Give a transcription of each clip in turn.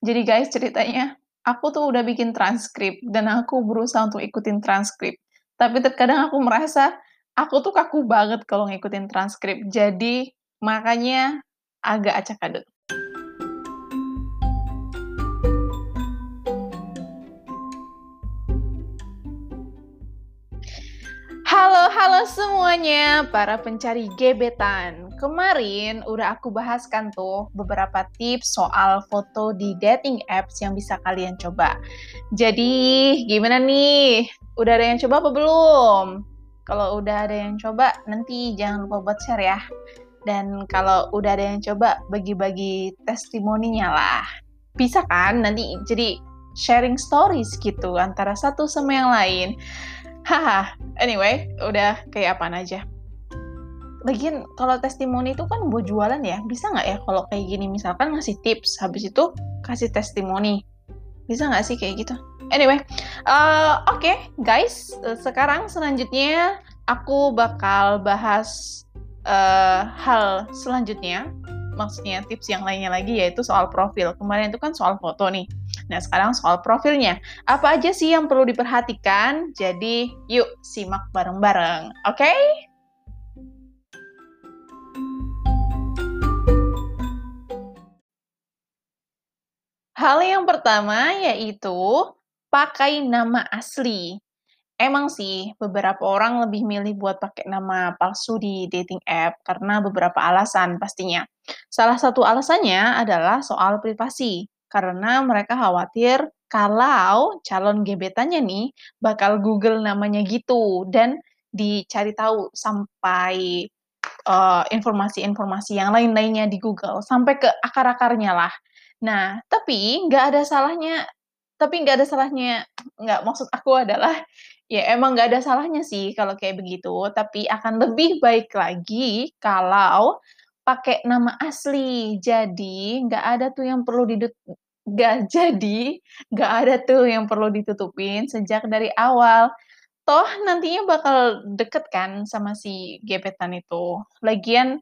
Jadi guys, ceritanya, aku tuh udah bikin transkrip dan aku berusaha untuk ikutin transkrip. Tapi terkadang aku merasa, aku tuh kaku banget kalau ngikutin transkrip. Jadi, makanya agak acak-adut. Halo halo semuanya, para pencari gebetan. Kemarin udah aku bahaskan tuh beberapa tips soal foto di dating apps yang bisa kalian coba. Jadi, gimana nih? Udah ada yang coba apa belum? Kalau udah ada yang coba, nanti jangan lupa buat share ya. Dan kalau udah ada yang coba, bagi-bagi testimoninya lah. Bisa kan nanti jadi sharing stories gitu antara satu sama yang lain. Haha, anyway, udah kayak apaan aja. Lagian kalau testimoni itu kan buat jualan ya, bisa nggak ya kalau kayak gini misalkan ngasih tips, habis itu kasih testimoni. Bisa nggak sih kayak gitu? Anyway, uh, oke okay, guys, sekarang selanjutnya aku bakal bahas uh, hal selanjutnya maksudnya tips yang lainnya lagi yaitu soal profil. Kemarin itu kan soal foto nih. Nah, sekarang soal profilnya. Apa aja sih yang perlu diperhatikan? Jadi, yuk simak bareng-bareng. Oke? Okay? Hal yang pertama yaitu pakai nama asli. Emang sih, beberapa orang lebih milih buat pakai nama palsu di dating app karena beberapa alasan pastinya. Salah satu alasannya adalah soal privasi, karena mereka khawatir kalau calon gebetannya nih bakal Google namanya gitu dan dicari tahu sampai uh, informasi-informasi yang lain-lainnya di Google sampai ke akar-akarnya lah. Nah, tapi nggak ada salahnya tapi nggak ada salahnya nggak maksud aku adalah Ya emang nggak ada salahnya sih kalau kayak begitu, tapi akan lebih baik lagi kalau pakai nama asli. Jadi nggak ada tuh yang perlu didut nggak jadi nggak ada tuh yang perlu ditutupin sejak dari awal. Toh nantinya bakal deket kan sama si gebetan itu. Lagian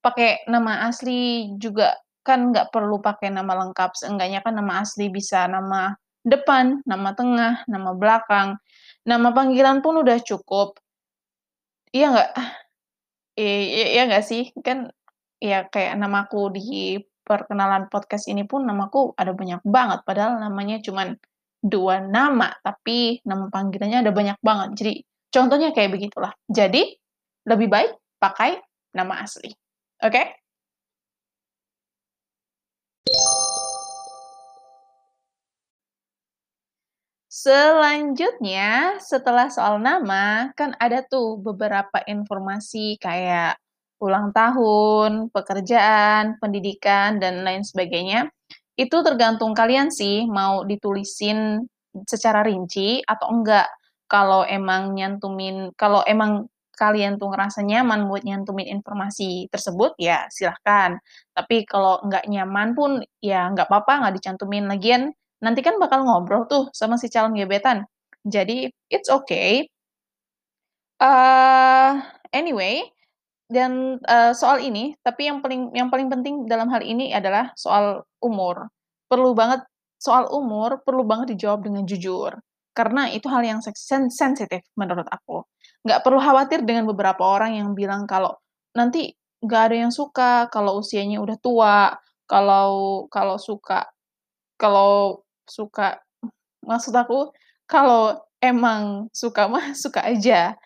pakai nama asli juga kan nggak perlu pakai nama lengkap, seenggaknya kan nama asli bisa nama depan, nama tengah, nama belakang. Nama panggilan pun udah cukup. Iya nggak? Iya iya nggak sih? Kan, ya kayak namaku di perkenalan podcast ini pun namaku ada banyak banget, padahal namanya cuman 2 nama, tapi nama panggilannya ada banyak banget. Jadi, contohnya kayak begitulah. Jadi, lebih baik pakai nama asli. Oke? Okay? Selanjutnya, setelah soal nama, kan ada tuh beberapa informasi kayak ulang tahun, pekerjaan, pendidikan, dan lain sebagainya. Itu tergantung kalian sih mau ditulisin secara rinci atau enggak. Kalau emang nyantumin kalau emang kalian tuh ngerasa nyaman buat nyantumin informasi tersebut, ya silahkan. Tapi kalau nggak nyaman pun, ya nggak apa-apa, nggak dicantumin. Lagian nanti kan bakal ngobrol tuh sama si calon gebetan. Jadi, it's okay. Uh, anyway, dan, uh, soal ini, tapi yang paling yang paling penting dalam hal ini adalah soal umur. Perlu banget soal umur, perlu banget dijawab dengan jujur. Karena itu hal yang sen sensitif menurut aku. Nggak perlu khawatir dengan beberapa orang yang bilang kalau, nanti nggak ada yang suka kalau usianya udah tua, kalau kalau suka kalau suka maksud aku, kalau emang suka mah suka aja.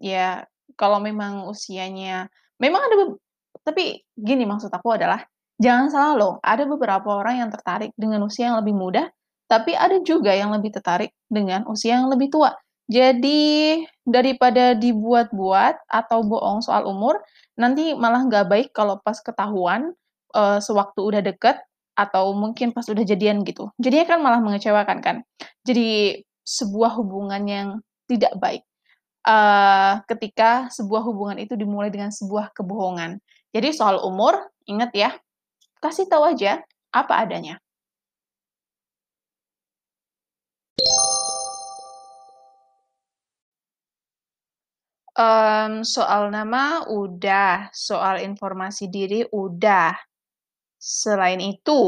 Ya, kalau memang usianya memang ada tapi gini maksud aku adalah, jangan salah loh, ada beberapa orang yang tertarik dengan usia yang lebih muda, tapi ada juga yang lebih tertarik dengan usia yang lebih tua. Jadi, daripada dibuat-buat atau bohong soal umur, nanti malah nggak baik kalau pas ketahuan, uh, sewaktu udah deket, atau mungkin pas udah jadian gitu. Jadinya kan malah mengecewakan kan. Jadi sebuah hubungan yang tidak baik. Uh, ketika sebuah hubungan itu dimulai dengan sebuah kebohongan. Jadi soal umur, ingat ya, kasih tahu aja apa adanya. Um, soal nama udah, soal informasi diri udah. Selain itu,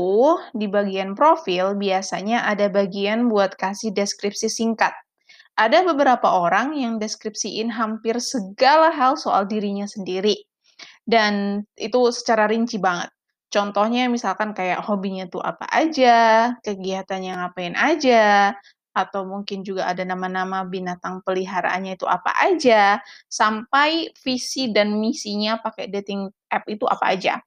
di bagian profil biasanya ada bagian buat kasih deskripsi singkat. Ada beberapa orang yang deskripsiin hampir segala hal soal dirinya sendiri. Dan itu secara rinci banget. Contohnya misalkan kayak hobinya tuh apa aja, kegiatannya ngapain aja, atau mungkin juga ada nama-nama binatang peliharaannya itu apa aja, sampai visi dan misinya pakai dating app itu apa aja.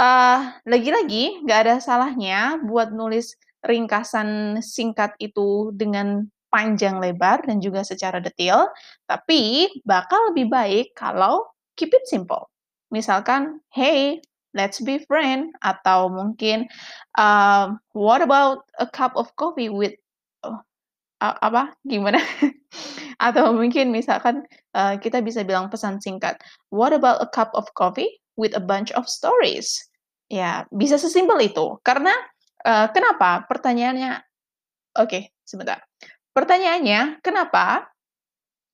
Uh, lagi-lagi nggak ada salahnya buat nulis ringkasan singkat itu dengan panjang lebar dan juga secara detail, tapi bakal lebih baik kalau keep it simple. Misalkan, "Hey, let's be friend," atau mungkin, um, "What about a cup of coffee with" uh, apa, gimana? Atau mungkin misalkan, uh, kita bisa bilang pesan singkat, "What about a cup of coffee with a bunch of stories?" Ya, bisa sesimpel itu. Karena, uh, kenapa? Pertanyaannya oke, sebentar. Pertanyaannya, kenapa?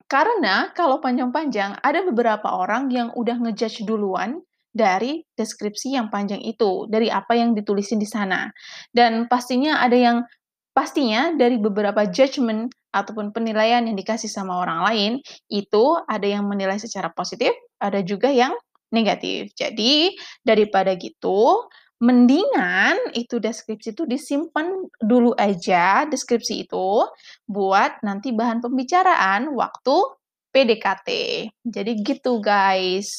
Karena kalau panjang-panjang, ada beberapa orang yang udah ngejudge duluan dari deskripsi yang panjang itu, dari apa yang ditulisin di sana. Dan pastinya ada yang pastinya dari beberapa judgement ataupun penilaian yang dikasih sama orang lain, itu ada yang menilai secara positif, ada juga yang negatif. Jadi, daripada gitu, Mendingan itu deskripsi itu disimpan dulu aja, deskripsi itu, buat nanti bahan pembicaraan waktu PDKT. Jadi gitu, guys.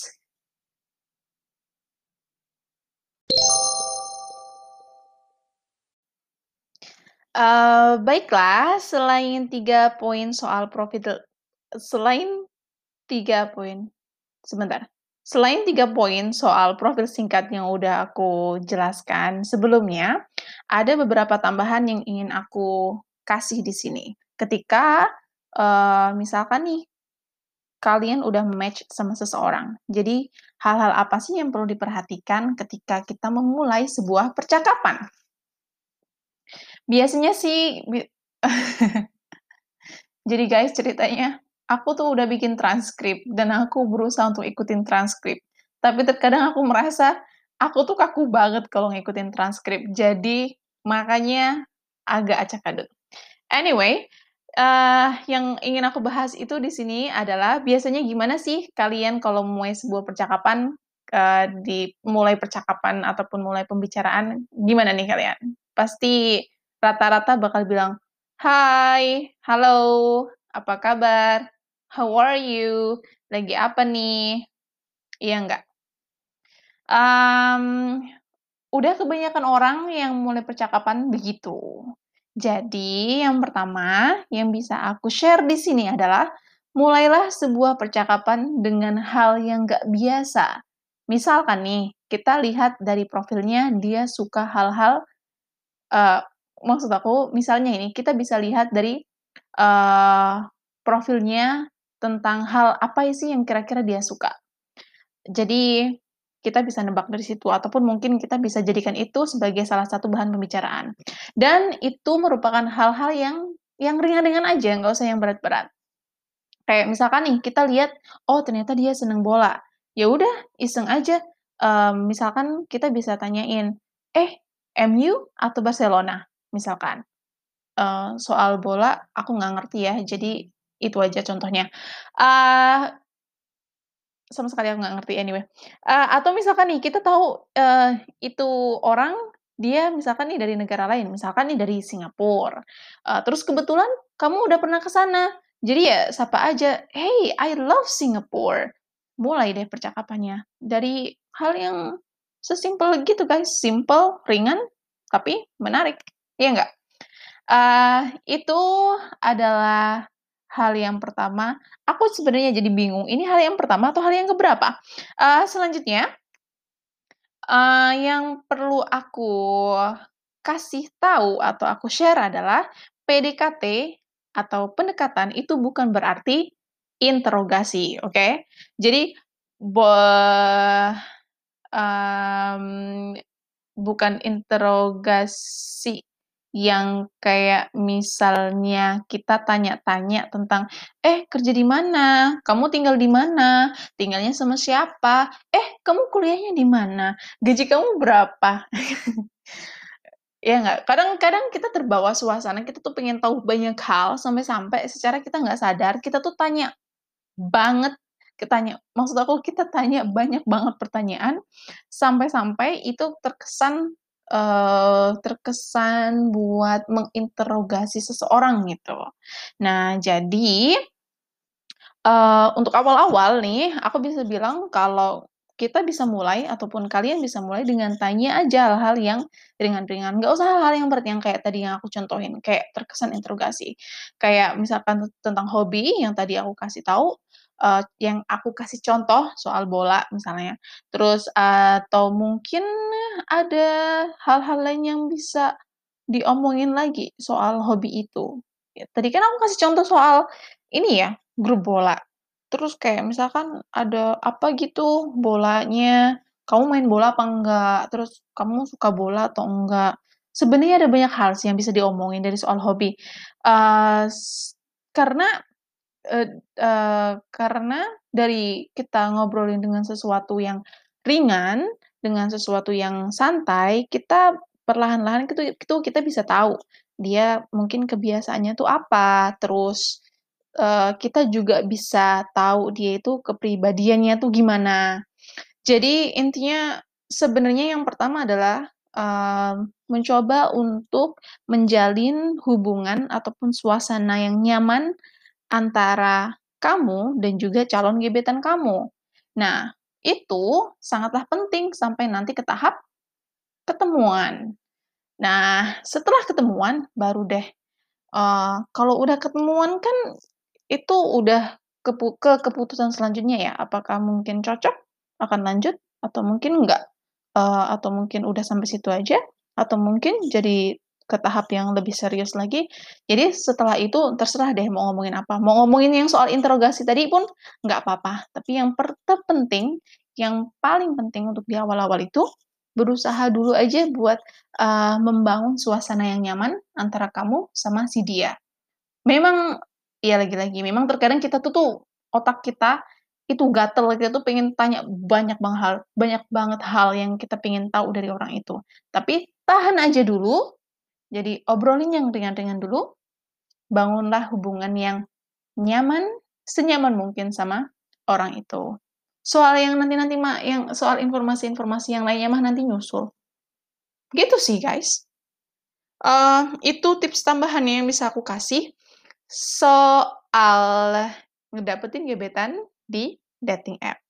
Uh, baiklah, selain tiga poin soal profit selain tiga poin sebentar. Selain tiga poin soal profil singkat yang udah aku jelaskan sebelumnya, ada beberapa tambahan yang ingin aku kasih di sini. Ketika, uh, misalkan nih, kalian udah match sama seseorang. Jadi, hal-hal apa sih yang perlu diperhatikan ketika kita memulai sebuah percakapan? Biasanya sih jadi guys, ceritanya aku tuh udah bikin transkrip dan aku berusaha untuk ikutin transkrip. Tapi terkadang aku merasa aku tuh kaku banget kalau ngikutin transkrip. Jadi makanya agak acak adut. Anyway, uh, yang ingin aku bahas itu di sini adalah biasanya gimana sih kalian kalau mulai sebuah percakapan uh, di mulai percakapan ataupun mulai pembicaraan gimana nih kalian? Pasti rata-rata bakal bilang, "Hai, halo, apa kabar?" How are you? Lagi apa nih? Iya nggak? Um, udah kebanyakan orang yang mulai percakapan begitu. Jadi, yang pertama yang bisa aku share di sini adalah mulailah sebuah percakapan dengan hal yang nggak biasa. Misalkan nih, kita lihat dari profilnya dia suka hal-hal uh, maksud aku misalnya ini kita bisa lihat dari uh, profilnya tentang hal apa sih yang kira-kira dia suka. Jadi kita bisa nebak dari situ ataupun mungkin kita bisa jadikan itu sebagai salah satu bahan pembicaraan. Dan itu merupakan hal-hal yang yang ringan-ringan aja, nggak usah yang berat-berat. Kayak misalkan nih kita lihat, oh ternyata dia seneng bola. Ya udah, iseng aja. Um, misalkan kita bisa tanyain, eh MU atau Barcelona, misalkan. Uh, soal bola aku nggak ngerti ya, jadi itu aja contohnya. Uh, sama sekali aku nggak ngerti anyway. Uh, atau misalkan nih kita tahu, uh, itu orang dia misalkan nih dari negara lain, misalkan nih dari Singapura, uh, terus kebetulan kamu udah pernah ke sana, jadi ya sapa aja, "Hey, I love Singapore." Mulai deh percakapannya dari hal yang sesimpel gitu guys, simple, ringan, tapi menarik, iya nggak? Uh, itu adalah hal yang pertama, aku sebenarnya jadi bingung, ini hal yang pertama atau hal yang keberapa? Uh, selanjutnya, uh, yang perlu aku kasih tahu atau aku share adalah PDKT atau pendekatan itu bukan berarti interogasi, oke? Okay? Jadi bo um, bukan interogasi yang kayak misalnya kita tanya-tanya tentang, "Eh, kerja di mana? Kamu tinggal di mana? Tinggalnya sama siapa? Eh, kamu kuliahnya di mana? Gaji kamu berapa?" Iya nggak? Kadang-kadang kita terbawa suasana, kita tuh pengen tahu banyak hal, sampai-sampai secara kita nggak sadar, kita tuh tanya banget, ketanya maksud aku kita tanya banyak banget pertanyaan, sampai-sampai itu terkesan, eee, terkesan buat menginterogasi seseorang gitu. Nah jadi, eee, untuk awal-awal nih, aku bisa bilang kalau kita bisa mulai ataupun kalian bisa mulai dengan tanya aja hal-hal yang ringan-ringan, nggak usah hal-hal yang berat yang kayak tadi yang aku contohin, kayak terkesan interogasi. Kayak misalkan tentang hobi yang tadi aku kasih tahu, eee, yang aku kasih contoh soal bola misalnya, terus atau mungkin ada hal-hal lain yang bisa diomongin lagi soal hobi itu. Ya tadi kan aku kasih contoh soal ini ya, grup bola. Terus kayak misalkan ada apa gitu bolanya, kamu main bola apa enggak, terus kamu suka bola atau enggak. Sebenarnya ada banyak hal sih yang bisa diomongin dari soal hobi. S karena, eee, karena dari kita ngobrolin dengan sesuatu yang ringan, dengan sesuatu yang santai, kita perlahan-lahan itu itu kita bisa tahu, dia mungkin kebiasaannya tuh apa, terus, eee, kita juga bisa tahu dia itu kepribadiannya tuh gimana. Jadi intinya sebenarnya yang pertama adalah, eee, mencoba untuk menjalin hubungan ataupun suasana yang nyaman antara kamu dan juga calon gebetan kamu. Nah, itu sangatlah penting sampai nanti ke tahap ketemuan. Nah, setelah ketemuan baru deh, eee, kalau udah ketemuan kan itu udah kepu ke keputusan selanjutnya ya, apakah mungkin cocok, akan lanjut, atau mungkin enggak, eee, atau mungkin udah sampai situ aja, atau mungkin jadi ke tahap yang lebih serius lagi. Jadi setelah itu terserah deh mau ngomongin apa, mau ngomongin yang soal interogasi tadi pun nggak apa-apa, tapi yang terpenting, yang paling penting untuk di awal-awal itu, berusaha dulu aja buat, eee, membangun suasana yang nyaman antara kamu sama si dia. Memang ya lagi-lagi memang terkadang kita tuh tuh, otak kita itu gatel, kita tuh pengen tanya banyak bang hal banyak banget hal yang kita pengen tahu dari orang itu. Tapi tahan aja dulu, jadi obrolin yang ringan-ringan dulu, bangunlah hubungan yang nyaman, senyaman mungkin sama orang itu. Soal yang nanti-nanti mah yang soal informasi-informasi yang lainnya mah nanti nyusul. Gitu sih, guys. Eee, itu tips tambahannya yang bisa aku kasih, soal ngedapetin gebetan di dating app.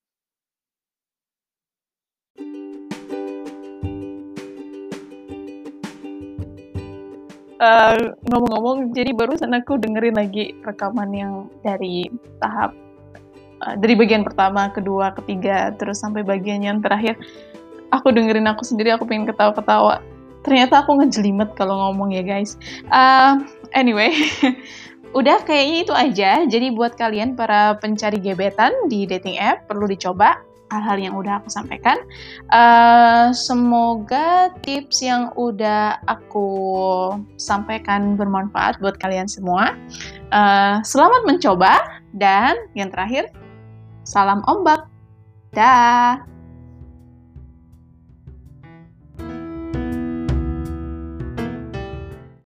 Eee, ngomong-ngomong, jadi barusan aku dengerin lagi rekaman yang dari tahap, eee, dari bagian pertama, kedua, ketiga, terus sampai bagian yang terakhir. Aku dengerin aku sendiri, aku pengen ketawa-ketawa. Ternyata aku ngejelimet kalau ngomong ya, guys. Eee, anyway, udah kayaknya itu aja. Jadi buat kalian para pencari gebetan di dating app, perlu dicoba hal-hal yang udah aku sampaikan. Uh, semoga tips yang udah aku sampaikan bermanfaat buat kalian semua. Uh, selamat mencoba dan yang terakhir, salam ombak. Dah.